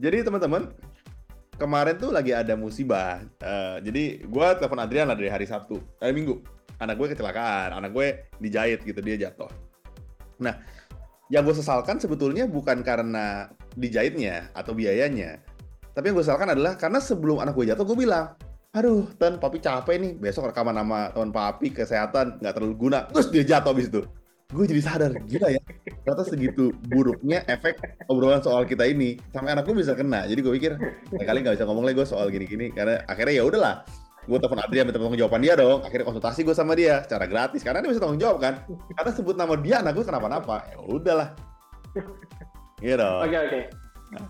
Jadi teman-teman, kemarin tuh lagi ada musibah. Uh, jadi gue telepon Adrian lah dari hari Sabtu, hari Minggu. Anak gue kecelakaan, anak gue dijahit gitu, dia jatuh. Nah, yang gue sesalkan sebetulnya bukan karena dijahitnya atau biayanya. Tapi yang gue sesalkan adalah karena sebelum anak gue jatuh, gue bilang, aduh, Tan, papi capek nih, besok rekaman nama teman papi, kesehatan, nggak terlalu guna. Terus dia jatuh abis itu gue jadi sadar gila ya. Ternyata segitu buruknya efek obrolan soal kita ini sampai anak gue bisa kena. Jadi gue pikir ya kali nggak bisa ngomong lagi gue soal gini-gini. Karena akhirnya ya udahlah gue telepon Adrian minta tanggung jawaban dia dong. Akhirnya konsultasi gue sama dia secara gratis. Karena dia bisa tanggung jawab kan. Karena sebut nama dia anak gue kenapa-napa. Ya udahlah. Gitu oke oke. Okay.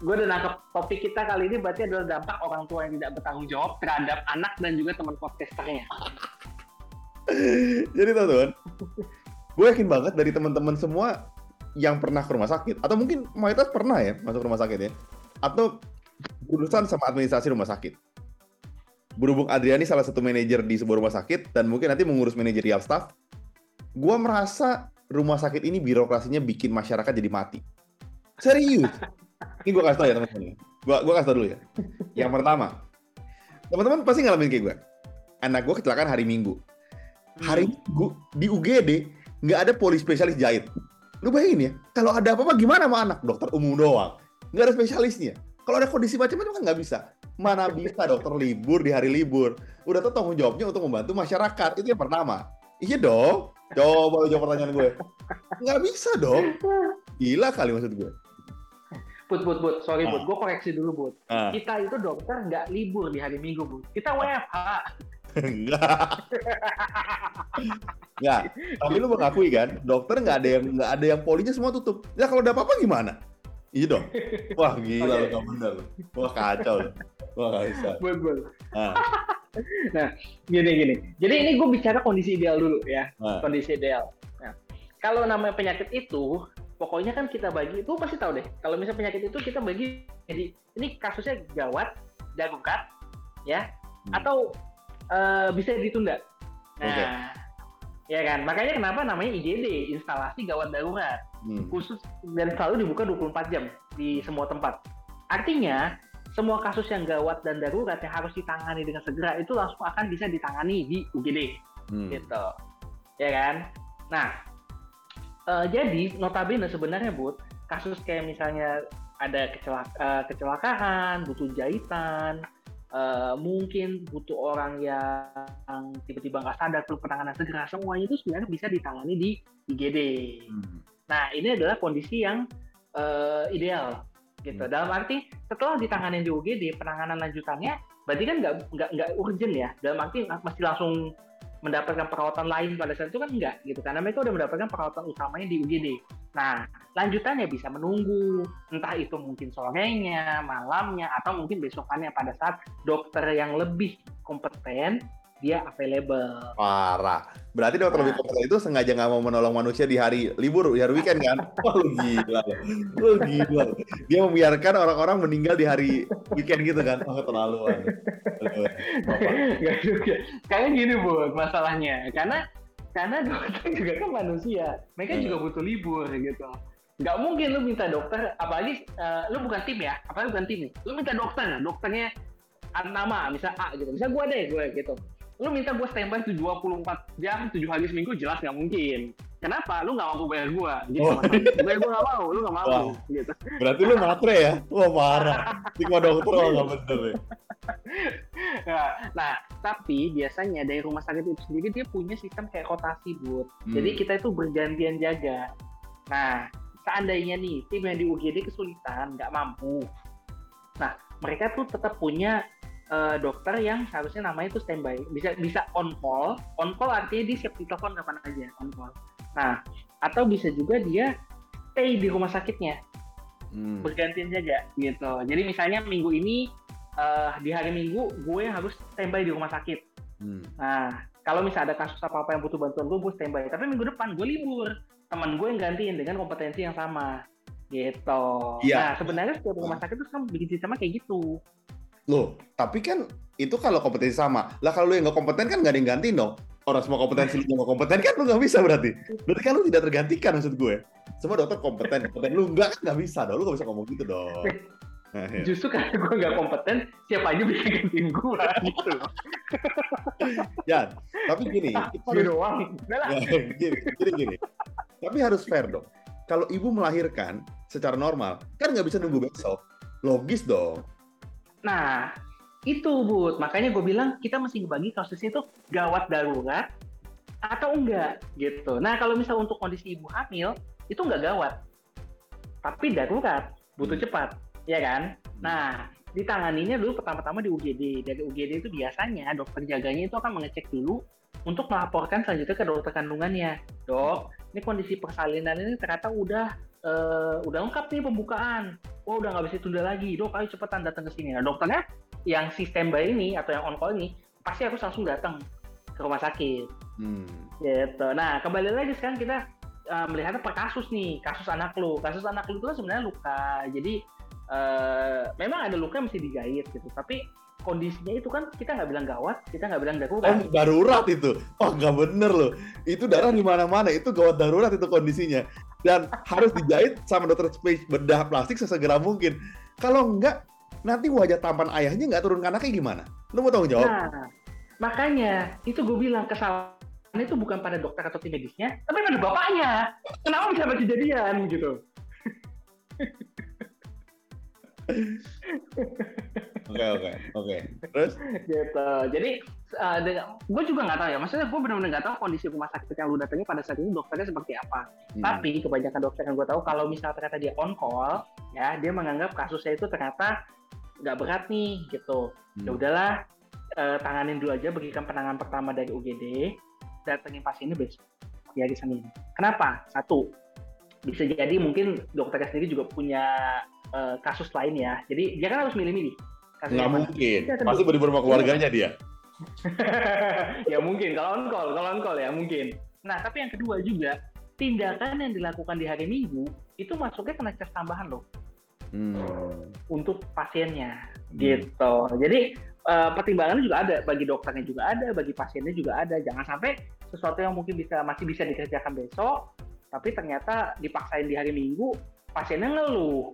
Gue udah nangkep topik kita kali ini berarti adalah dampak orang tua yang tidak bertanggung jawab terhadap anak dan juga teman podcasternya. Jadi teman-teman, gue yakin banget dari teman-teman semua yang pernah ke rumah sakit atau mungkin mayoritas pernah ya masuk rumah sakit ya atau berurusan sama administrasi rumah sakit. Berhubung Adriani salah satu manajer di sebuah rumah sakit dan mungkin nanti mengurus manajerial staff, gue merasa rumah sakit ini birokrasinya bikin masyarakat jadi mati. Serius. Ini gue kasih tau ya teman-teman. Gue gue kasih tau dulu ya. Yang pertama, teman-teman pasti ngalamin kayak gue. Anak gue kecelakaan hari Minggu. Hari Minggu di UGD nggak ada poli spesialis jahit. Lu bayangin ya, kalau ada apa-apa gimana sama anak? Dokter umum doang. Nggak ada spesialisnya. Kalau ada kondisi macam-macam kan nggak bisa. Mana bisa dokter libur di hari libur. Udah tuh tanggung jawabnya untuk membantu masyarakat. Itu yang pertama. Iya dong. Coba jawab pertanyaan gue. Nggak bisa dong. Gila kali maksud gue. Put, put, put. Sorry, ah. put. Gue koreksi dulu, put. Ah. Kita itu dokter nggak libur di hari Minggu, put. Kita WFH. Enggak. Enggak. Tapi lu mengakui kan, dokter nggak ada yang nggak ada yang polinya semua tutup. Ya kalau ada apa-apa gimana? Iya dong. Wah gila okay. lu gak bener. Wah kacau lu. Wah gak bisa. Betul. Nah. nah, gini gini. Jadi ini gue bicara kondisi ideal dulu ya. Nah. Kondisi ideal. Nah, kalau namanya penyakit itu, pokoknya kan kita bagi itu pasti tahu deh. Kalau misalnya penyakit itu kita bagi jadi ini kasusnya gawat, darurat, ya, hmm. atau uh, bisa ditunda. Nah, okay. ya kan. Makanya kenapa namanya IGD, instalasi gawat darurat. Hmm. Khusus dan selalu dibuka 24 jam di semua tempat. Artinya, semua kasus yang gawat dan darurat yang harus ditangani dengan segera itu langsung akan bisa ditangani di UGD. Hmm. Gitu. Ya kan? Nah, uh, jadi notabene sebenarnya Bud, kasus kayak misalnya ada kecelaka, uh, kecelakaan, butuh jahitan, uh, mungkin butuh orang yang tiba-tiba nggak sadar perlu penanganan segera semuanya itu sebenarnya bisa ditangani di IGD. Hmm. Nah ini adalah kondisi yang uh, ideal gitu. Hmm. Dalam arti setelah ditangani di UGD penanganan lanjutannya berarti kan nggak nggak nggak urgent ya. Dalam arti masih langsung mendapatkan perawatan lain pada saat itu kan enggak gitu karena mereka udah mendapatkan perawatan utamanya di UGD. Nah, lanjutannya bisa menunggu entah itu mungkin sorenya, malamnya atau mungkin besokannya pada saat dokter yang lebih kompeten dia available. Parah. Berarti dokter nah. lebih kompeten itu sengaja nggak mau menolong manusia di hari libur, di hari weekend kan? Wah lu gila. Lu gila. Dia membiarkan orang-orang meninggal di hari weekend gitu kan? Oh terlalu. Gak juga. Karena gini bu, masalahnya. Karena karena dokter juga kan manusia. Mereka hmm. juga butuh libur gitu. Gak mungkin lu minta dokter, apalagi uh, lu bukan tim ya, apalagi bukan tim. Lu minta dokter, dokternya nama, misal A gitu. Misal gue deh, gue gitu lu minta gue standby tuh 24 jam, 7 hari seminggu jelas nggak mungkin. Kenapa? Lu nggak mampu bayar gue, gitu. Oh. bayar gue nggak mau, lu nggak mampu, wow. gitu. Berarti lu matre ya? Wah parah. Stigma dokter nggak bener ya. nah, nah, tapi biasanya dari rumah sakit itu sendiri dia punya sistem kayak rotasi, Bud. Hmm. Jadi kita itu bergantian jaga. Nah, seandainya nih tim yang di UGD kesulitan, nggak mampu. Nah, mereka tuh tetap punya uh, dokter yang harusnya namanya itu standby bisa bisa on call on call artinya dia siap ditelepon kapan aja on call nah atau bisa juga dia stay di rumah sakitnya hmm. bergantian jaga gitu jadi misalnya minggu ini uh, di hari minggu gue harus standby di rumah sakit hmm. nah kalau misalnya ada kasus apa apa yang butuh bantuan gue gue standby tapi minggu depan gue libur teman gue yang gantiin dengan kompetensi yang sama gitu. Ya. Nah sebenarnya setiap rumah sakit itu kan bikin sistemnya kayak gitu. Loh, tapi kan itu kalau kompetensi sama. Lah kalau lu yang nggak kompeten kan nggak ada yang ganti dong. Orang semua kompetensi lu nggak kompeten kan lu nggak bisa berarti. Berarti kan lu tidak tergantikan maksud gue. Semua dokter kompeten, kompeten lu nggak kan nggak bisa dong. Lu nggak bisa ngomong gitu dong. Nah, iya. Justru karena gue nggak kompeten, siapa aja bisa gantiin gue gitu. ya, tapi gini, kita harus, doang. Ya, gini, gini, gini. Tapi harus fair dong. Kalau ibu melahirkan secara normal, kan nggak bisa nunggu besok. Logis dong. Nah, itu Bud. Makanya gue bilang kita mesti bagi kasusnya itu gawat darurat atau enggak gitu. Nah, kalau misal untuk kondisi ibu hamil, itu enggak gawat. Tapi darurat, butuh hmm. cepat ya kan? Nah, ditanganinya dulu pertama-tama di UGD. Dari UGD itu biasanya dokter jaganya itu akan mengecek dulu untuk melaporkan selanjutnya ke dokter kandungannya. Dok, ini kondisi persalinan ini ternyata udah uh, udah lengkap nih pembukaan. Wah, udah nggak bisa tunda lagi. Dok, ayo cepetan datang ke sini. Nah, dokternya yang sistem bayi ini atau yang on call ini pasti harus langsung datang ke rumah sakit. Hmm. Gitu. Nah, kembali lagi sekarang kita uh, melihatnya per kasus nih, kasus anak lu. Kasus anak lu itu kan sebenarnya luka. Jadi uh, memang ada luka mesti dijahit gitu tapi kondisinya itu kan kita nggak bilang gawat, kita nggak bilang darurat. Oh, darurat itu. Oh, nggak bener loh. Itu darah di mana-mana. Itu gawat darurat itu kondisinya. Dan harus dijahit sama dokter space bedah plastik sesegera mungkin. Kalau enggak, nanti wajah tampan ayahnya nggak turun ke anaknya gimana? Lu mau tanggung jawab? Nah, makanya itu gue bilang kesalahan itu bukan pada dokter atau tim medisnya, tapi pada bapaknya. Kenapa bisa kejadian gitu? Oke oke oke. Terus? Gitu. Jadi uh, gue juga nggak tahu ya. Maksudnya gue benar-benar nggak tahu kondisi rumah sakit yang lu datangi pada saat itu dokternya seperti apa. Hmm. Tapi kebanyakan dokter yang gue tahu kalau misalnya ternyata dia on call, ya dia menganggap kasusnya itu ternyata nggak berat nih gitu. Hmm. Ya udahlah, uh, tanganin dulu aja berikan penanganan pertama dari UGD, datengin pasiennya besok di sana. Kenapa? Satu, bisa jadi mungkin dokternya sendiri juga punya uh, kasus lain ya. Jadi dia kan harus milih-milih. Nggak mungkin. Pasti berlibur sama keluarganya dia. ya mungkin kalau on call, kalau on call ya mungkin. Nah tapi yang kedua juga tindakan yang dilakukan di hari Minggu itu masuknya kena cas tambahan loh hmm. untuk pasiennya hmm. gitu. Jadi uh, pertimbangannya juga ada bagi dokternya juga ada, bagi pasiennya juga ada. Jangan sampai sesuatu yang mungkin bisa masih bisa dikerjakan besok, tapi ternyata dipaksain di hari Minggu, pasiennya ngeluh.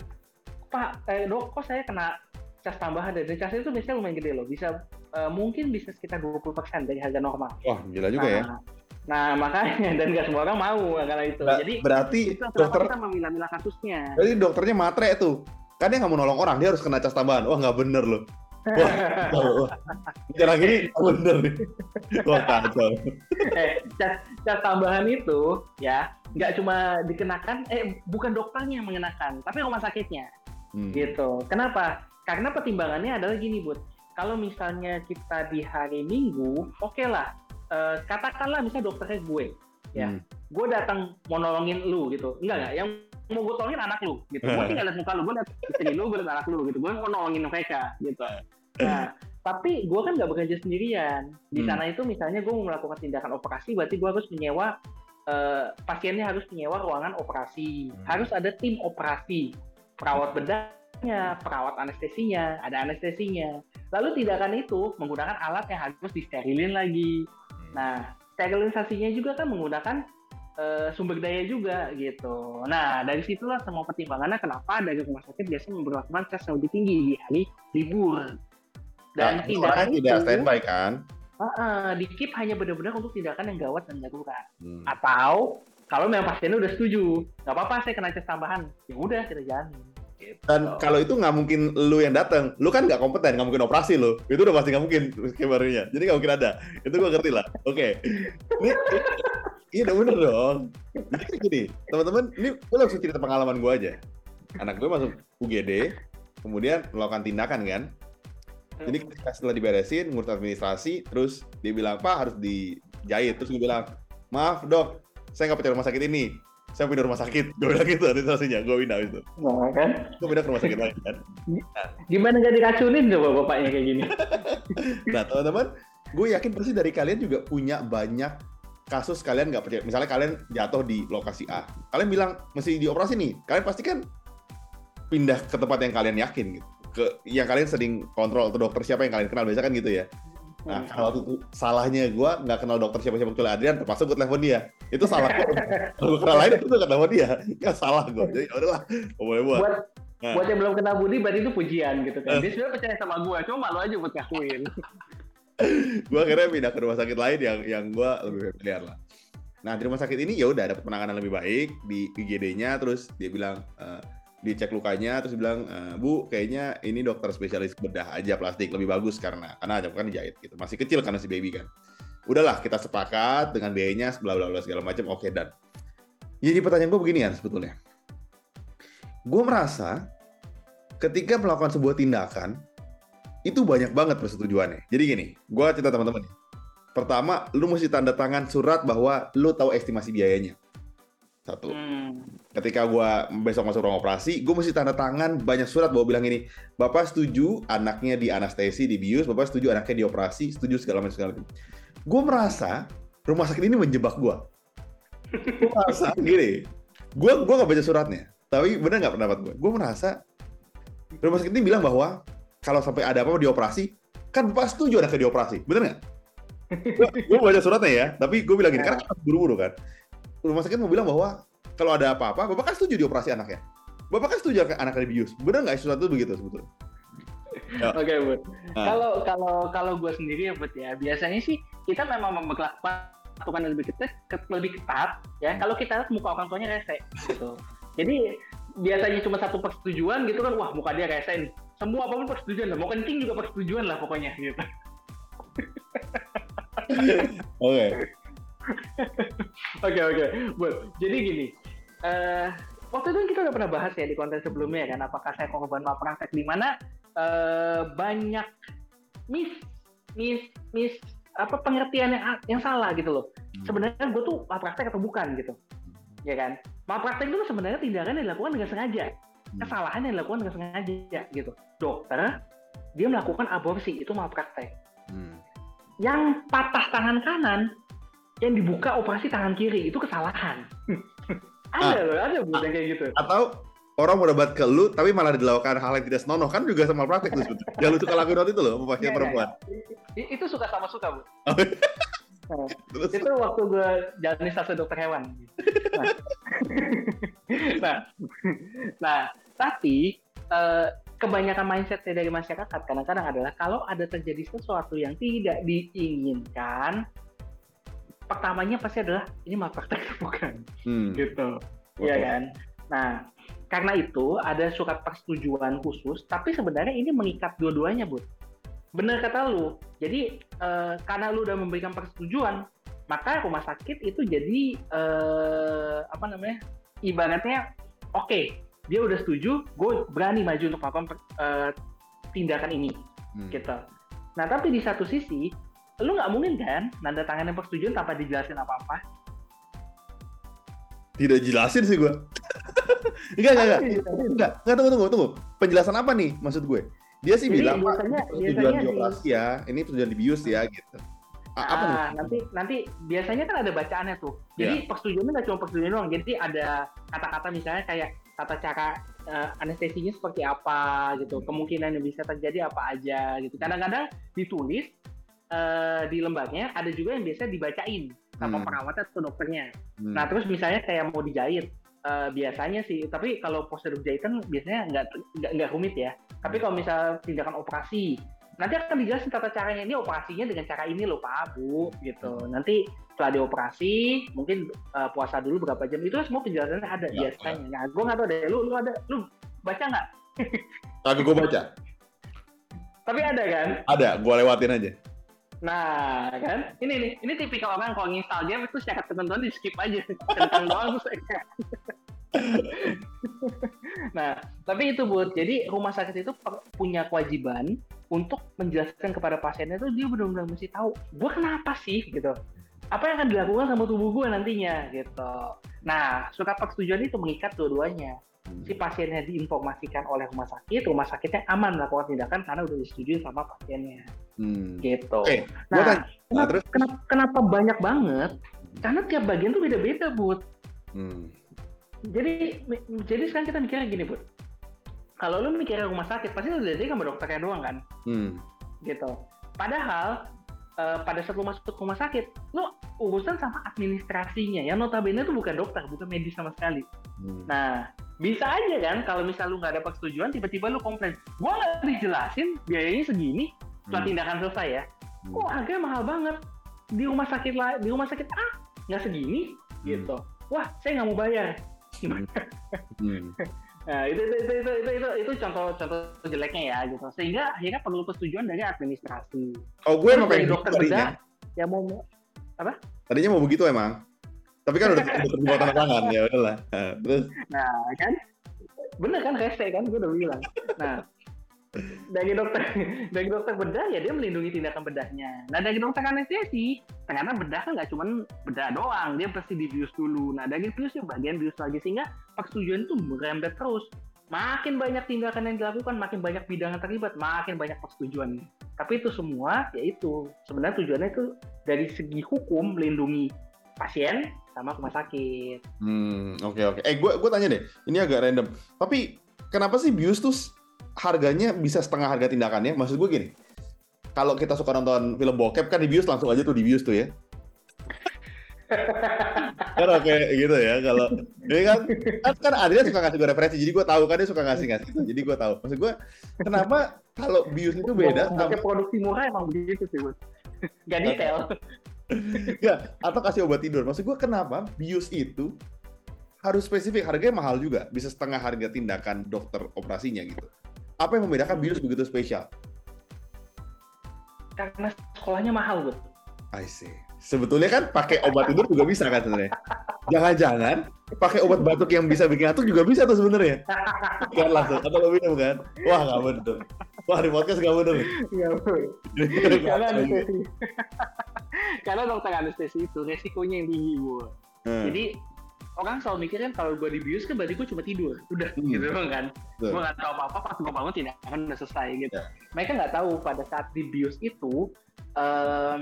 Pak, eh, dok, kok saya kena cas tambahan dan cas itu biasanya lumayan gede loh. Bisa uh, mungkin bisa sekitar 20% dari harga normal. Wah, gila juga ya. nah, ya. Nah, makanya dan nggak semua orang mau karena itu. Nah, Jadi berarti itu dokter kita memilah-milah kasusnya. Jadi dokternya matre tuh. Kan dia nggak mau nolong orang, dia harus kena cas tambahan. Wah, nggak bener loh. Wah, wah, gini bener nih. Wah, kacau. Eh, cas, cas tambahan itu ya nggak cuma dikenakan, eh bukan dokternya yang mengenakan, tapi rumah sakitnya. Hmm. Gitu. Kenapa? Karena pertimbangannya adalah gini, Bud. Kalau misalnya kita di hari Minggu, oke okay lah. Uh, katakanlah misalnya dokternya gue, ya. Hmm. Gue datang mau nolongin lu gitu. Enggak enggak, yang mau gue tolongin anak lu gitu. gue tinggal lihat muka lu, gue lihat istri lu, gue lihat anak lu gitu. Gue mau nolongin mereka gitu. Nah, tapi gue kan nggak bekerja sendirian. Di hmm. sana itu misalnya gue mau melakukan tindakan operasi, berarti gue harus menyewa uh, pasiennya harus menyewa ruangan operasi. Hmm. Harus ada tim operasi perawat bedahnya, perawat anestesinya, ada anestesinya. Lalu tindakan itu menggunakan alat yang harus disterilin lagi. Hmm. Nah, sterilisasinya juga kan menggunakan uh, sumber daya juga gitu. Nah, dari situlah semua pertimbangannya kenapa dari rumah sakit biasanya memperlakukan tes yang lebih tinggi di hari libur. Dan nah, tindakan itu tidak standby kan? Uh, uh, di keep hanya benar-benar untuk tindakan yang gawat dan darurat. Hmm. Atau kalau memang pasiennya udah setuju, nggak apa-apa saya kena tes tambahan, ya udah kita jalani. Gitu. Dan kalau itu nggak mungkin lu yang datang, lu kan nggak kompeten, nggak mungkin operasi lu. Itu udah pasti nggak mungkin skemanya. Jadi nggak mungkin ada. Itu gua ngerti lah. Oke. Okay. iya udah bener dong. Jadi gini, teman-teman, ini gue langsung cerita pengalaman gue aja. Anak gue masuk UGD, kemudian melakukan tindakan kan. Jadi setelah diberesin, ngurus administrasi, terus dia bilang, Pak harus dijahit. Terus gue bilang, maaf dok, saya nggak percaya rumah sakit ini. Saya pindah rumah sakit. Gue bilang gitu administrasinya gue pindah itu. Nah, kan? Gue pindah ke rumah sakit lain kan? Nah. gimana gak diracunin coba bapaknya kayak gini? Nah teman-teman gue yakin pasti dari kalian juga punya banyak kasus kalian nggak percaya. Misalnya kalian jatuh di lokasi A. Kalian bilang mesti dioperasi nih. Kalian pasti kan pindah ke tempat yang kalian yakin gitu. Ke yang kalian sering kontrol atau dokter siapa yang kalian kenal biasa kan gitu ya Nah, hmm. kalau itu salahnya gue nggak kenal dokter siapa-siapa kecuali Adrian, terpaksa gue telepon dia. Itu salah gue. kalau gue kenal lain itu nggak telepon dia. Nggak salah gue. Jadi ya udahlah, boleh buat. Buat Nah. Buat yang belum kenal Budi, berarti itu pujian gitu kan. Dia sebenarnya percaya sama gue, cuma malu aja buat ngakuin. gue akhirnya pindah ke rumah sakit lain yang yang gue lebih familiar lah. Nah di rumah sakit ini ya udah dapat penanganan lebih baik di IGD-nya, terus dia bilang uh, dicek lukanya, terus bilang e, bu kayaknya ini dokter spesialis bedah aja plastik lebih bagus karena karena aja kan dijahit gitu, masih kecil karena si baby kan. Udahlah kita sepakat dengan biayanya, bla bla bla segala macam, oke dan. Jadi pertanyaan gue begini ya sebetulnya gue merasa ketika melakukan sebuah tindakan itu banyak banget persetujuannya. Jadi gini, gue cerita teman-teman Pertama, lu mesti tanda tangan surat bahwa lu tahu estimasi biayanya. Satu. Hmm. Ketika gue besok masuk ruang operasi, gue mesti tanda tangan banyak surat bahwa bilang ini, bapak setuju anaknya di anestesi, di bius, bapak setuju anaknya di operasi, setuju segala macam segala macam. Gue merasa rumah sakit ini menjebak gue. gue merasa gini, gue gue gak baca suratnya tapi bener nggak pendapat gue? Gue merasa rumah sakit ini bilang bahwa kalau sampai ada apa-apa di operasi, kan pas setuju ada ke dioperasi, bener nggak? gue baca suratnya ya, tapi gue bilang gini, karena kan buru-buru kan. Rumah sakit mau bilang bahwa kalau ada apa-apa, bapak kan setuju dioperasi anaknya. Bapak kan setuju anaknya dibius. Bener nggak sesuatu begitu sebetulnya? Ya. Oke, okay, Bud. Nah. Kalau kalau kalau gue sendiri ya, Bud ya, biasanya sih kita memang memperlakukan lebih ketat, lebih ketat ya. Kalau kita lihat muka orang tuanya rese gitu. Jadi biasanya cuma satu persetujuan gitu kan, wah muka dia kayak saya nih. Semua apa pun persetujuan lah, mau kencing juga persetujuan lah pokoknya gitu. Oke. Oke oke, buat. Jadi gini, uh, waktu itu kita udah pernah bahas ya di konten sebelumnya kan, apakah saya korban malpraktek di mana uh, banyak mis mis mis apa pengertian yang yang salah gitu loh. Hmm. Sebenarnya gue tuh malpraktek atau bukan gitu ya kan malpraktek itu sebenarnya tindakan yang dilakukan dengan sengaja hmm. kesalahan yang dilakukan dengan sengaja gitu dokter dia melakukan aborsi itu malpraktek hmm. yang patah tangan kanan yang dibuka operasi tangan kiri itu kesalahan ada ah, loh ada bukan ah, kayak gitu. Atau orang mau debat ke lu tapi malah dilakukan hal yang tidak senonoh. Kan juga sama praktek tuh yang lu suka lakuin waktu itu loh pasien iya, iya, perempuan. Ya, itu suka sama suka bu. Oh, iya. Nah, itu waktu gue jalan stase dokter hewan. Nah, nah, nah tapi uh, kebanyakan mindset dari masyarakat kadang-kadang adalah kalau ada terjadi sesuatu yang tidak diinginkan, pertamanya pasti adalah ini malpraktek bukan, hmm. gitu, Iya kan? Nah, karena itu ada surat persetujuan khusus, tapi sebenarnya ini mengikat dua-duanya, Bu bener kata lu. Jadi uh, karena lu udah memberikan persetujuan maka rumah sakit itu jadi uh, apa namanya ibaratnya oke okay, dia udah setuju gue berani maju untuk melakukan uh, tindakan ini hmm. gitu. Nah tapi di satu sisi lu nggak mungkin kan nanda tangan yang persetujuan tanpa dijelasin apa apa tidak jelasin sih gue enggak enggak enggak enggak enggak tunggu tunggu tunggu penjelasan apa nih maksud gue dia sih Jadi bilang biasanya, tujuan di operasi ya, ini tujuan dibius ya gitu. Apa ah, nanti nanti biasanya kan ada bacaannya tuh. Jadi yeah. persetujuannya nggak cuma persetujuan doang. Jadi ada kata-kata misalnya kayak tata cara uh, anestesinya seperti apa gitu. Kemungkinan yang bisa terjadi apa aja gitu. Kadang-kadang ditulis uh, di lembagnya ada juga yang biasa dibacain sama hmm. perawatnya atau dokternya. Hmm. Nah terus misalnya kayak mau dijahit, uh, biasanya sih tapi kalau prosedur jahitan biasanya nggak nggak rumit ya. Tapi kalau misal tindakan operasi nanti akan dijelasin tata caranya. Ini operasinya dengan cara ini loh pak bu gitu. Nanti setelah dioperasi mungkin uh, puasa dulu berapa jam itu semua penjelasannya ada ya, biasanya. ya. nah gue nggak tahu deh lu lu ada lu baca nggak? Tapi gue baca. Tapi ada kan? Ada gue lewatin aja Nah, kan? Ini nih, ini tipikal orang kalau nginstal game itu secara ketentuan di skip aja. Tentang doang terus nah, tapi itu buat jadi rumah sakit itu punya kewajiban untuk menjelaskan kepada pasiennya itu dia benar-benar mesti tahu gue kenapa sih? Gitu. Apa yang akan dilakukan sama tubuh gue nantinya? Gitu. Nah surat persetujuan itu mengikat dua-duanya si pasiennya diinformasikan oleh rumah sakit rumah sakitnya aman melakukan tindakan karena udah disetujui sama pasiennya Hmm. Gitu. Okay. Nah, nah, kenapa, terus... kenapa, kenapa banyak banget? Karena tiap bagian tuh beda-beda, Bud. Hmm. Jadi, jadi sekarang kita mikirnya gini, Bud. Kalau lu mikirnya rumah sakit, pasti lu dari sama dokternya doang kan? Hmm. Gitu. Padahal, uh, pada saat lu masuk rumah sakit, lu urusan sama administrasinya. Yang notabene itu bukan dokter, bukan medis sama sekali. Hmm. Nah, bisa aja kan kalau misal lu nggak dapat persetujuan tiba-tiba lu komplain gua nggak dijelasin biayanya segini. Setelah hmm. tindakan selesai ya. Hmm. kok harganya mahal banget? Di rumah sakit lah di rumah sakit ah nggak segini? Hmm. gitu. Wah saya nggak mau bayar. Gimana hmm. nah itu itu, itu itu itu itu itu contoh contoh jeleknya ya gitu. Sehingga akhirnya perlu persetujuan dari administrasi. Oh gue emang pengen dokter bedah ya. mau apa? Tadinya mau begitu emang tapi kan udah udah tanda tangan ya udahlah. Nah, terus. Nah kan, bener kan rese kan gue udah bilang. Nah dari dokter dari dokter bedah ya dia melindungi tindakan bedahnya. Nah dari dokter anestesi ternyata bedah kan nggak cuma bedah doang, dia pasti dibius dulu. Nah dari bius ya bagian bius lagi sehingga persetujuan itu merembet terus. Makin banyak tindakan yang dilakukan, makin banyak bidang yang terlibat, makin banyak persetujuan. Tapi itu semua yaitu sebenarnya tujuannya itu dari segi hukum melindungi pasien sama rumah sakit. Hmm, oke okay, oke. Okay. Eh, gue gue tanya deh, ini agak random. Tapi kenapa sih bius tuh harganya bisa setengah harga tindakannya? Maksud gue gini, kalau kita suka nonton film bokep kan di bius langsung aja tuh di bius tuh ya. kan oke gitu ya kalau ini kan kan, kan Adrian suka ngasih gue referensi jadi gue tahu kan dia suka ngasih ngasih jadi gue tahu maksud gue kenapa kalau bius itu beda sama produksi murah emang begitu sih gue gak detail ya, atau kasih obat tidur. Maksud gue kenapa bius itu harus spesifik, harganya mahal juga. Bisa setengah harga tindakan dokter operasinya gitu. Apa yang membedakan bius begitu spesial? Karena sekolahnya mahal, Bu. I see. Sebetulnya kan pakai obat tidur juga bisa kan sebenarnya. Jangan-jangan pakai obat batuk yang bisa bikin batuk juga bisa tuh sebenarnya. Kan langsung atau lebih minum kan? Wah nggak betul. Wah di podcast nggak betul. Iya Karena anestesi. Karena dokter anestesi itu resikonya yang tinggi bu. Hmm. Jadi orang selalu mikir kan kalau gue dibius kan berarti gue cuma tidur udah hmm. gitu kan gue nggak tahu apa apa pas gue bangun tidak akan udah selesai gitu yeah. mereka nggak tahu pada saat dibius itu um,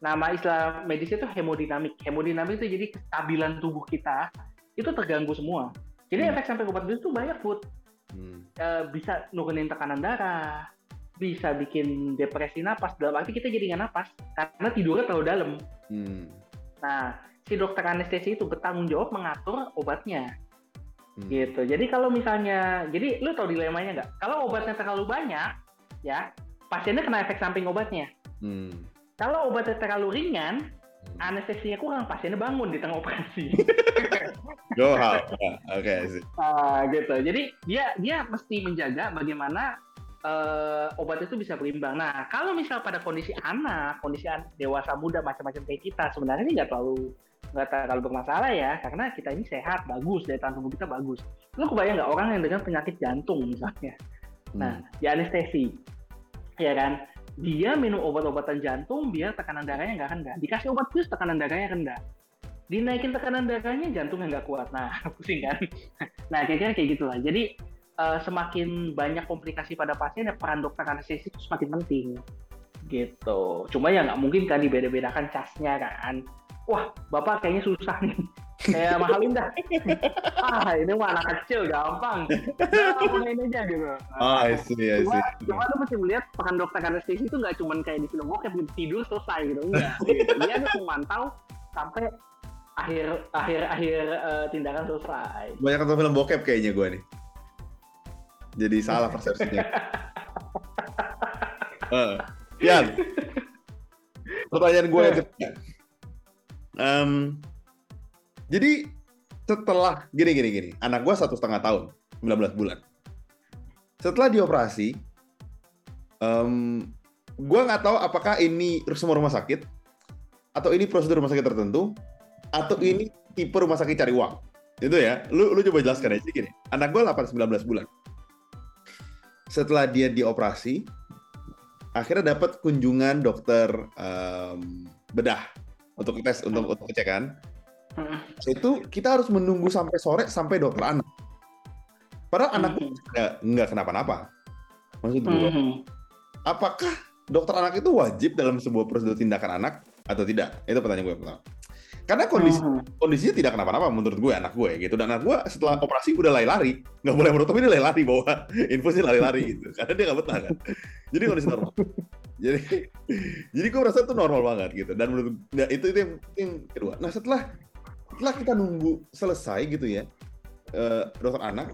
nama istilah medis itu hemodinamik. Hemodinamik itu jadi kestabilan tubuh kita itu terganggu semua. Jadi hmm. efek sampai obat bius itu banyak food. Hmm. E, bisa nurunin tekanan darah, bisa bikin depresi napas. Dalam arti kita jadi nggak napas karena tidurnya terlalu dalam. Hmm. Nah, si dokter anestesi itu bertanggung jawab mengatur obatnya. Hmm. Gitu. Jadi kalau misalnya, jadi lu tau dilemanya nggak? Kalau obatnya terlalu banyak, ya pasiennya kena efek samping obatnya. Hmm kalau obatnya terlalu ringan, hmm. anestesinya kurang, pasiennya bangun di tengah operasi. Go how? Oke. Okay. Uh, gitu. Jadi dia dia mesti menjaga bagaimana uh, obat itu bisa berimbang. Nah, kalau misal pada kondisi anak, kondisi dewasa muda macam-macam kayak kita, sebenarnya ini nggak terlalu nggak terlalu bermasalah ya, karena kita ini sehat, bagus, daya tahan tubuh kita bagus. Lu kebayang nggak orang yang dengan penyakit jantung misalnya? Nah, hmm. di anestesi, ya kan? Dia minum obat-obatan jantung biar tekanan darahnya nggak rendah. Dikasih obat plus tekanan darahnya rendah. Dinaikin tekanan darahnya jantungnya nggak kuat. Nah, pusing kan? Nah, kira-kira kayak gitulah. Jadi uh, semakin banyak komplikasi pada pasien, ya peran dokter anestesi itu semakin penting. Gitu. Cuma ya nggak mungkin kan dibeda-bedakan casnya kan. Wah, bapak kayaknya susah nih kayak mahalin dah. Ah ini mah anak kecil gampang. Nah, ini aja gitu. Oh I see I see. cuma, cuma tuh mesti melihat pekan dokter anestesi itu nggak cuma kayak di film bokep tidur selesai gitu enggak. Gitu. dia tuh memantau sampai akhir akhir akhir uh, tindakan selesai. Banyak nonton film bokep kayaknya gue nih. Jadi salah persepsinya. Uh, Yan. Pertanyaan gue yang um, jadi setelah gini gini gini, anak gue satu setengah tahun, 19 bulan. Setelah dioperasi, um, gue nggak tahu apakah ini semua rumah sakit atau ini prosedur rumah sakit tertentu atau ini tipe rumah sakit cari uang. Itu ya, lu lu coba jelaskan aja gini. Anak gue 8 19 bulan. Setelah dia dioperasi, akhirnya dapat kunjungan dokter um, bedah untuk tes untuk untuk cek kan Hmm. Itu kita harus menunggu sampai sore sampai dokter anak. Padahal hmm. anak nggak nggak kenapa-napa. Maksud gue, hmm. apakah dokter anak itu wajib dalam sebuah prosedur tindakan anak atau tidak? Itu pertanyaan gue pertama. Karena kondisi hmm. kondisinya tidak kenapa-napa menurut gue anak gue gitu dan anak gue setelah operasi udah lari-lari nggak boleh menutup ini lari-lari bawa infusnya lari-lari gitu karena dia nggak betah kan jadi kondisi normal jadi jadi gue merasa itu normal banget gitu dan menurut ya, itu itu yang, yang kedua nah setelah setelah kita nunggu selesai gitu ya uh, dokter anak.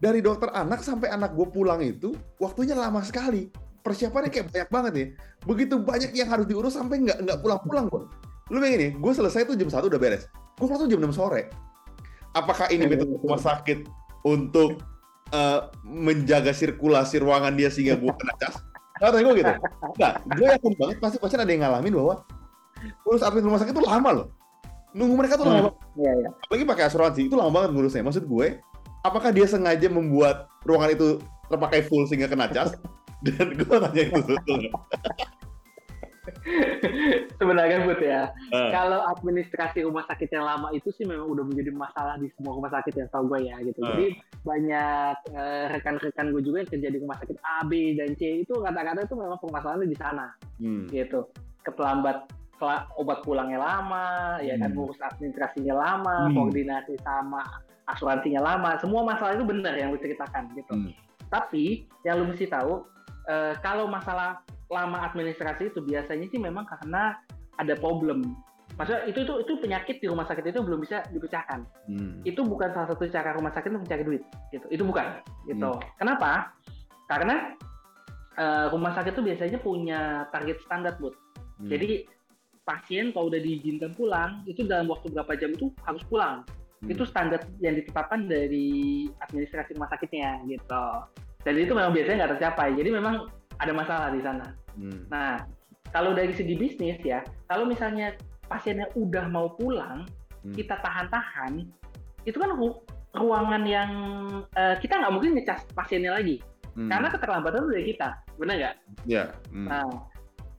Dari dokter anak sampai anak gue pulang itu waktunya lama sekali. Persiapannya kayak banyak banget ya. Begitu banyak yang harus diurus sampai nggak nggak pulang-pulang gue. Lu bayangin nih, gue selesai tuh jam satu udah beres. Gue pulang tuh jam 6 sore. Apakah ini metode rumah sakit untuk uh, menjaga sirkulasi ruangan dia sehingga gue kena cas? Nggak gue gitu. Enggak, gue yakin banget pasti pasien ada yang ngalamin bahwa urus admin rumah sakit itu lama loh. Nunggu mereka tuh lama. Hmm, iya, iya. Apalagi pakai asuransi, itu lama banget ngurusnya. Maksud gue, apakah dia sengaja membuat ruangan itu terpakai full sehingga kena cas? Dan gue tanya itu. Sebenarnya Bud ya, uh. kalau administrasi rumah sakit yang lama itu sih memang udah menjadi masalah di semua rumah sakit yang tahu gue ya gitu. Uh. Jadi banyak uh, rekan-rekan gue juga yang kerja di rumah sakit A, B, dan C itu kata-kata itu memang permasalahannya di sana, hmm. gitu. Keterlambat obat pulangnya lama, hmm. ya kan hmm. urus administrasinya lama, hmm. koordinasi sama asuransinya lama, semua masalah itu benar yang lu ceritakan gitu. Hmm. Tapi yang lu mesti tahu uh, kalau masalah lama administrasi itu biasanya sih memang karena ada problem. Maksudnya itu itu itu penyakit di rumah sakit itu belum bisa dipecahkan. Hmm. Itu bukan salah satu cara rumah sakit untuk mencari duit. Gitu. Itu bukan. Gitu. Hmm. Kenapa? Karena uh, rumah sakit itu biasanya punya target standar, buat. Hmm. Jadi pasien kalau udah diizinkan pulang itu dalam waktu berapa jam itu harus pulang hmm. itu standar yang ditetapkan dari administrasi rumah sakitnya gitu dan itu memang biasanya nggak tercapai jadi memang ada masalah di sana hmm. nah kalau dari segi bisnis ya kalau misalnya pasiennya udah mau pulang hmm. kita tahan-tahan itu kan ru ruangan yang uh, kita nggak mungkin ngecas pasiennya lagi hmm. karena keterlambatan itu dari kita benar nggak? Iya. Yeah. Hmm. Nah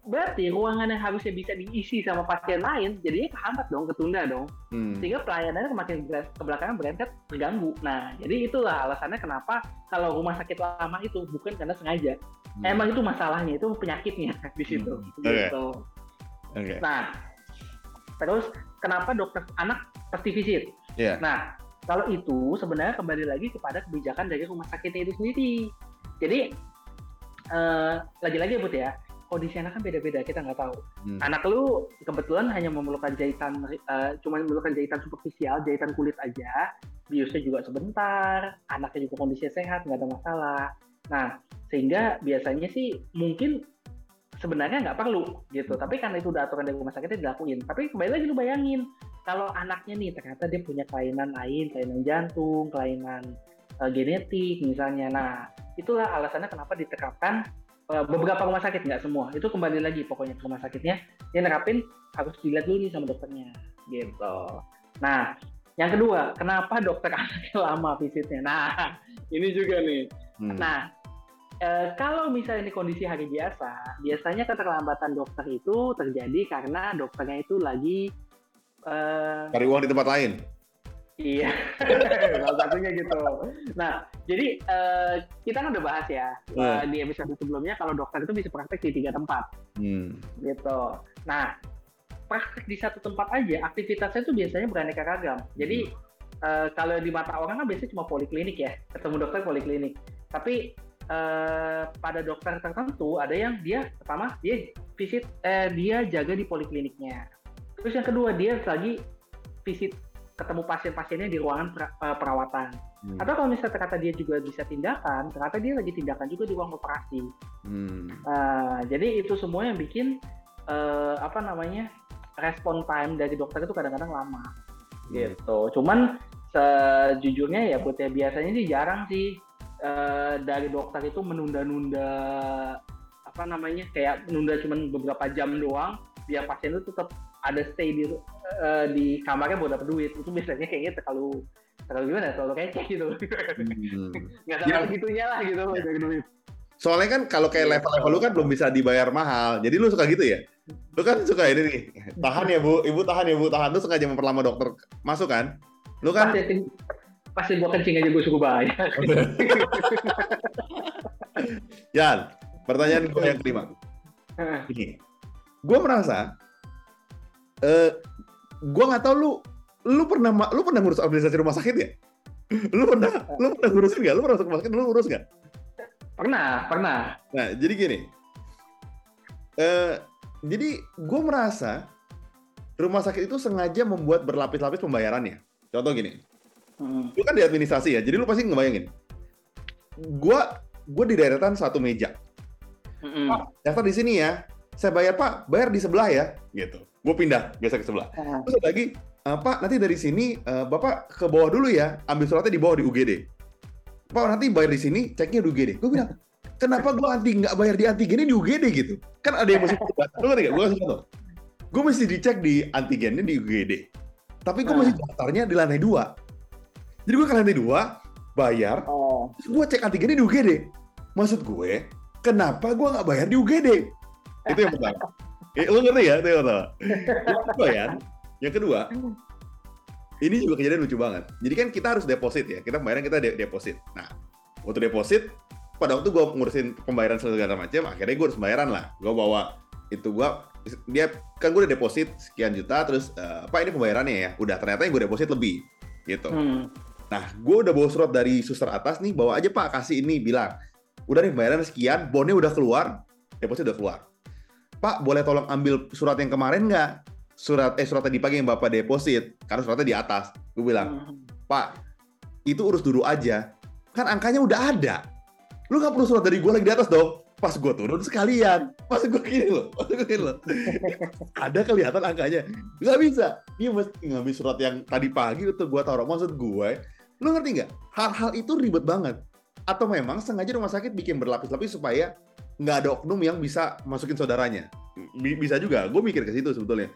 berarti ruangan yang harusnya bisa diisi sama pasien lain jadinya kehambat dong ketunda dong hmm. sehingga pelayanannya semakin ke belakang berangkat terganggu nah jadi itulah alasannya kenapa kalau rumah sakit lama itu bukan karena sengaja hmm. emang itu masalahnya itu penyakitnya di situ hmm. gitu okay. nah terus kenapa dokter anak pasti visit yeah. nah kalau itu sebenarnya kembali lagi kepada kebijakan dari rumah sakitnya itu sendiri jadi uh, lagi-lagi ya, ya kondisi anak kan beda-beda kita nggak tahu. Hmm. anak lu kebetulan hanya memerlukan jahitan uh, cuma memerlukan jahitan superficial jahitan kulit aja biusnya juga sebentar anaknya juga kondisinya sehat nggak ada masalah. Nah sehingga biasanya sih mungkin sebenarnya nggak perlu gitu. Tapi karena itu udah aturan dari rumah sakitnya dilakuin. Tapi kembali lagi lu bayangin kalau anaknya nih ternyata dia punya kelainan lain kelainan jantung kelainan uh, genetik misalnya. Nah itulah alasannya kenapa diterapkan beberapa rumah sakit nggak semua. Itu kembali lagi pokoknya ke rumah sakitnya. Dia nerapin harus dilihat dulu nih sama dokternya gitu. Nah yang kedua kenapa dokter anaknya lama visitnya? Nah ini juga nih. Hmm. nah e, kalau misalnya ini kondisi hari biasa biasanya keterlambatan dokter itu terjadi karena dokternya itu lagi e, cari uang di tempat lain Iya, salah satunya gitu. Nah, jadi uh, kita kan udah bahas ya uh, di episode sebelumnya kalau dokter itu bisa praktek di tiga tempat, hmm. gitu. Nah, praktek di satu tempat aja, aktivitasnya itu biasanya beraneka ragam. Jadi hmm. uh, kalau di mata orang kan biasanya cuma poliklinik ya, ketemu dokter poliklinik. Tapi uh, pada dokter tertentu ada yang dia pertama dia visit, eh, dia jaga di polikliniknya. Terus yang kedua dia lagi visit ketemu pasien-pasiennya di ruangan eh, perawatan. Hmm. Atau kalau misalnya ternyata dia juga bisa tindakan, ternyata dia lagi tindakan juga di ruang operasi. Hmm. Uh, jadi itu semua yang bikin uh, apa namanya respon time dari dokter itu kadang-kadang lama. Hmm. Gitu. Cuman sejujurnya ya buat ya biasanya sih jarang sih uh, dari dokter itu menunda-nunda apa namanya kayak menunda cuma beberapa jam doang biar pasien itu tetap ada stay di uh, di kamarnya buat dapat duit. Itu biasanya kayaknya terlalu terlalu gimana? Terlalu kece gitu. Hmm. nggak sampai ya. segitunya lah gitu ya. dari duit. Soalnya kan kalau kayak iya. level-level lu kan belum bisa dibayar mahal. Jadi lu suka gitu ya? Lu kan suka ini nih. Tahan ya bu. Ibu tahan ya bu. Tahan. Tuh sengaja memperlama dokter masuk kan? Lu kan? Pasti, pasti gua kencing aja gua suka bayar. Yan pertanyaan gue yang kelima. Ini. Gue merasa uh, gue nggak tahu lu lu pernah lu pernah ngurus administrasi rumah sakit ya? Lu pernah lu pernah ngurusin nggak? Lu pernah masuk rumah sakit lu ngurus nggak? Pernah, pernah. Nah, jadi gini. Uh, jadi gue merasa rumah sakit itu sengaja membuat berlapis-lapis pembayarannya. Contoh gini, hmm. lu kan di administrasi ya, jadi lu pasti ngebayangin. Gua gue di deretan satu meja. Hmm. Pak, daftar di sini ya. Saya bayar Pak, bayar di sebelah ya, gitu. Gue pindah biasa ke sebelah. Uh. Terus lagi, uh, Pak nanti dari sini uh, Bapak ke bawah dulu ya, ambil suratnya di bawah di UGD. Pak nanti bayar di sini, ceknya di UGD. Gue bilang, kenapa gue anti nggak bayar di antigennya di UGD gitu? Kan ada yang mesti Lu ngerti gak? Gue kasih contoh. Gue mesti dicek di antigennya di UGD. Tapi gue masih daftarnya di lantai dua. Jadi gue ke lantai dua, bayar, oh. terus gue cek antigennya di UGD. Maksud gue, kenapa gue nggak bayar di UGD? Itu yang pertama. Eh, lo ngerti ya? Itu yang pertama. Yang kedua ya, yang kedua, ini juga kejadian lucu banget. Jadi kan kita harus deposit ya, kita pembayaran kita de deposit. Nah, waktu deposit, pada waktu gue ngurusin pembayaran segala macam, akhirnya gue harus bayaran lah. Gue bawa itu gue dia kan gue udah deposit sekian juta terus uh, apa ini pembayarannya ya udah ternyata yang gue deposit lebih gitu hmm. nah gue udah bawa surat dari suster atas nih bawa aja pak kasih ini bilang udah nih pembayaran sekian bonnya udah keluar deposit udah keluar pak boleh tolong ambil surat yang kemarin nggak? Surat eh surat tadi pagi yang bapak deposit. Karena suratnya di atas. Gue bilang hmm. pak itu urus dulu aja. Kan angkanya udah ada. Lu nggak perlu surat dari gue lagi di atas dong. Pas gue turun sekalian. Pas gue gini loh pas gue gini loh. Ada kelihatan angkanya. Nggak bisa. Dia mesti ngambil surat yang tadi pagi itu gue taruh maksud gue lu ngerti nggak? Hal-hal itu ribet banget. Atau memang sengaja rumah sakit bikin berlapis-lapis supaya nggak ada oknum yang bisa masukin saudaranya. Bisa juga. Gue mikir ke situ sebetulnya.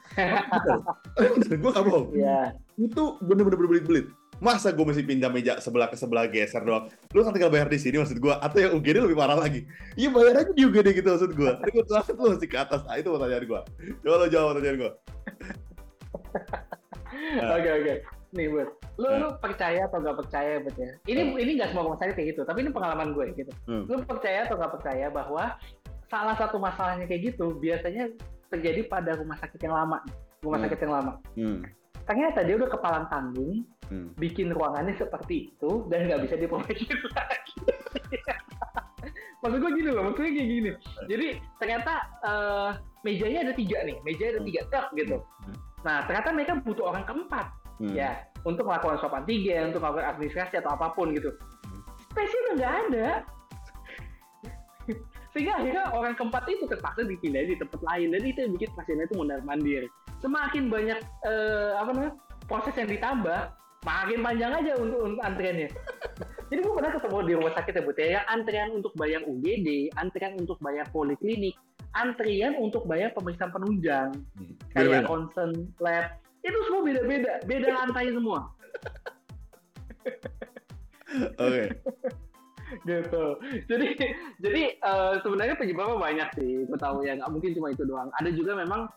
Gue gak bohong yeah. itu bener-bener belit-belit. Masa gue mesti pindah meja sebelah ke sebelah geser doang? Lu kan tinggal bayar di sini maksud gue atau yang UGD lebih parah lagi. Iya bayar aja di UGD gitu maksud gue tapi gue transit lu mesti ke atas. Ah, itu pertanyaan gue coba lo jawab pertanyaan gue oke oke nih buat lu lu percaya atau gak percaya buat ya ini hmm. ini gak semua rumah sakit kayak gitu tapi ini pengalaman gue gitu hmm. lu percaya atau gak percaya bahwa salah satu masalahnya kayak gitu biasanya terjadi pada rumah sakit yang lama rumah hmm. sakit yang lama hmm ternyata dia udah kepalang tanggung hmm. bikin ruangannya seperti itu dan nggak bisa diperbaiki lagi maksud gue gini loh maksudnya kayak gini jadi ternyata uh, mejanya ada tiga nih meja ada tiga truk gitu hmm. nah ternyata mereka butuh orang keempat hmm. ya untuk melakukan swab antigen untuk melakukan administrasi atau apa pun gitu. Hmm. spesialnya nggak ada. Sehingga akhirnya orang keempat itu terpaksa dipindah di tempat lain. Dan itu yang bikin pasiennya itu mundar mandir. Semakin banyak uh, apa namanya proses yang ditambah makin panjang aja untuk, untuk antriannya. Jadi gue pernah ketemu di rumah sakit ya Bu ya antrian untuk bayar UGD antrian untuk bayar poliklinik antrian untuk bayar pemeriksaan penunjang. Hmm. kayak concern lab itu semua beda-beda. Beda lantai semua. Oke. Okay gitu. Jadi jadi uh, sebenarnya penyebabnya banyak sih gue tahu ya. Nggak mungkin cuma itu doang. Ada juga memang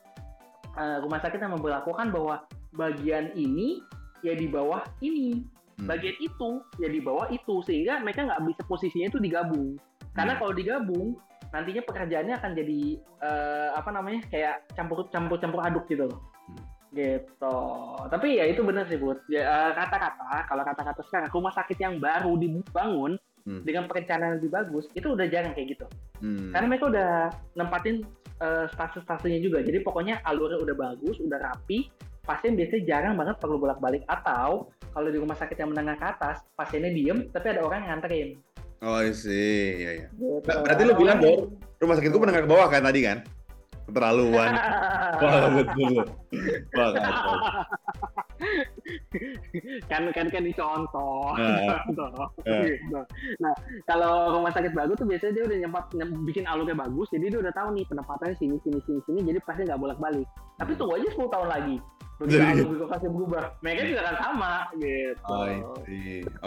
uh, rumah sakit yang memperlakukan bahwa bagian ini ya di bawah ini. Hmm. bagian itu ya di bawah itu. Sehingga mereka nggak bisa posisinya itu digabung. Karena hmm. kalau digabung nantinya pekerjaannya akan jadi uh, apa namanya kayak campur campur campur aduk gitu loh. Gitu. Tapi ya itu benar sih buat ya, kata-kata kalau kata-kata sekarang rumah sakit yang baru dibangun hmm. dengan perencanaan lebih bagus itu udah jarang kayak gitu. Hmm. karena mereka udah nempatin uh, stasiun-stasiunnya juga. Jadi pokoknya alurnya udah bagus udah rapi pasien biasanya jarang banget perlu bolak-balik. Atau kalau di rumah sakit yang menengah ke atas pasiennya diem tapi ada orang yang nganterin. Oh sih iya iya. Gitu. berarti lu bilang dong rumah sakit gua menengah ke bawah kan tadi kan keterlaluan. Wah betul. Wah kan kan kan dicontoh nah, nah. nah kalau rumah sakit bagus tuh biasanya dia udah nyempat bikin alurnya bagus jadi dia udah tahu nih penempatannya sini sini sini sini jadi pasti nggak bolak balik tapi tunggu aja 10 tahun lagi begitu alur birokrasi berubah. Mereka juga akan sama gitu. Oh,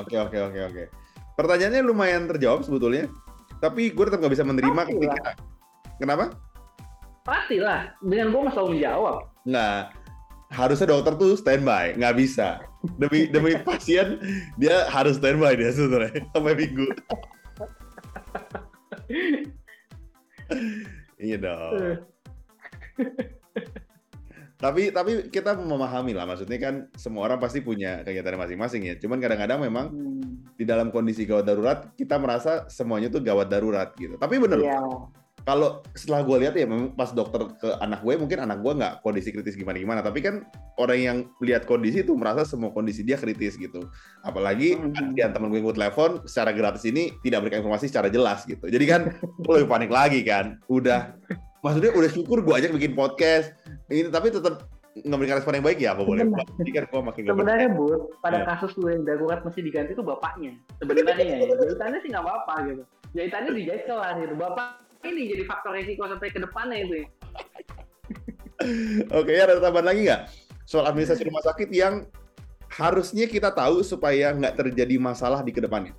oke oke oke oke. Pertanyaannya lumayan terjawab sebetulnya tapi gue tetap nggak bisa menerima ketika kenapa pastilah dengan gue selalu menjawab nah harusnya dokter tuh standby. Nggak bisa. Demi demi pasien dia harus standby dia sebetulnya sampai minggu. Iya dong. Tapi tapi kita memahami lah. Maksudnya kan semua orang pasti punya kegiatan masing-masing ya. Cuman kadang-kadang memang hmm. di dalam kondisi gawat darurat kita merasa semuanya tuh gawat darurat gitu. Tapi bener. Yeah. Kalau setelah gue lihat ya memang pas dokter ke anak gue mungkin anak gue nggak kondisi kritis gimana gimana tapi kan orang yang lihat kondisi itu merasa semua kondisi dia kritis gitu. Apalagi hmm. dia teman gue gue telepon secara gratis ini tidak berikan informasi secara jelas gitu. Jadi kan gue lebih panik lagi kan. Udah. Maksudnya udah syukur gue aja bikin podcast. Ini tapi tetap nggak berikan respon yang baik ya apa boleh? Jadi kan gue makin sebenarnya bu pada ya. kasus lu yang darurat mesti diganti itu bapaknya. Sebenarnya ya jahitannya sih nggak apa-apa gitu. Jahitannya dijahit kelar gitu bapak ini jadi faktor risiko sampai ke depannya itu ya. Oke, ya ada tambahan lagi nggak soal administrasi rumah sakit yang harusnya kita tahu supaya nggak terjadi masalah di ke depannya?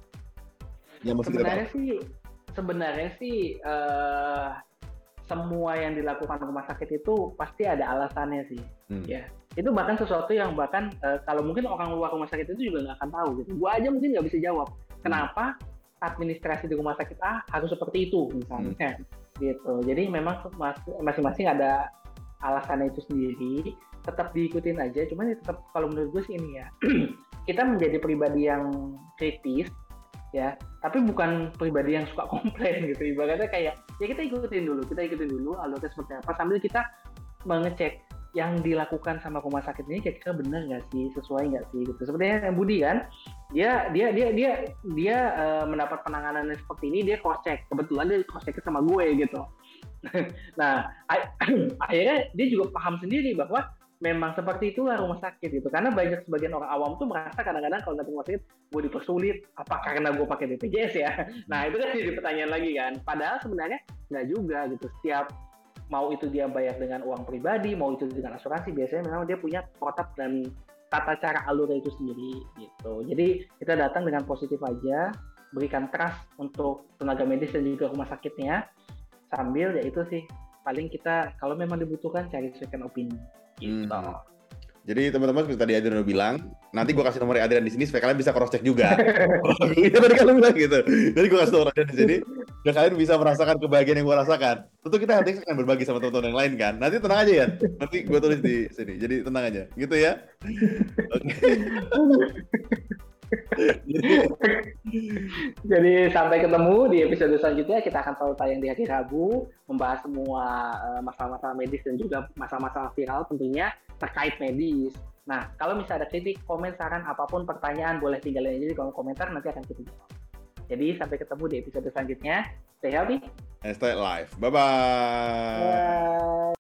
Yang sebenarnya sih, sebenarnya sih uh, semua yang dilakukan rumah sakit itu pasti ada alasannya sih, hmm. ya. Itu bahkan sesuatu yang bahkan uh, kalau mungkin orang luar rumah sakit itu juga nggak akan tahu gitu. Gua aja mungkin nggak bisa jawab. Kenapa? Administrasi di rumah sakit A harus seperti itu misalnya hmm. gitu. Jadi memang masing-masing ada alasannya itu sendiri tetap diikutin aja. Cuman ya tetap kalau menurut gue sih ini ya kita menjadi pribadi yang kritis ya tapi bukan pribadi yang suka komplain gitu. Ibaratnya kayak ya kita ikutin dulu kita ikutin dulu alurnya seperti apa sambil kita mengecek yang dilakukan sama rumah sakit ini kira-kira benar nggak sih? Sesuai nggak sih? Gitu. Sebenarnya yang Budi kan dia dia dia dia dia uh, mendapat penanganan seperti ini dia cross check kebetulan dia cross check sama gue gitu. Nah akhirnya dia juga paham sendiri bahwa memang seperti itulah rumah sakit gitu. Karena banyak sebagian orang awam tuh merasa kadang-kadang kalau datang rumah sakit gue dipersulit. Apa karena gue pakai BPJS ya? Nah itu kan jadi pertanyaan lagi kan. Padahal sebenarnya nggak juga gitu. Setiap mau itu dia bayar dengan uang pribadi, mau itu dengan asuransi, biasanya memang dia punya protap dan tata cara alurnya itu sendiri gitu. Jadi kita datang dengan positif aja, berikan trust untuk tenaga medis dan juga rumah sakitnya, sambil ya itu sih paling kita kalau memang dibutuhkan cari second opinion gitu. Hmm. Jadi teman-teman seperti tadi Adrian udah bilang, nanti gue kasih nomor Adrian di sini supaya kalian bisa cross check juga. Iya tadi kalian bilang gitu. Jadi gue kasih nomor Adrian di sini, dan kalian bisa merasakan kebahagiaan yang gue rasakan. Tentu kita nanti akan berbagi sama teman-teman yang lain kan. Nanti tenang aja ya. Nanti gue tulis di sini. Jadi tenang aja, gitu ya. Oke. Jadi sampai ketemu di episode selanjutnya kita akan selalu tayang di hari Rabu membahas semua eh, masalah-masalah medis dan juga masalah-masalah viral tentunya terkait medis. Nah, kalau misalnya ada kritik, komen, saran, apa pun pertanyaan boleh tinggalin aja di kolom komentar nanti akan kita jawab. Jadi sampai ketemu di episode selanjutnya. Stay healthy. And stay alive. Bye-bye. Bye.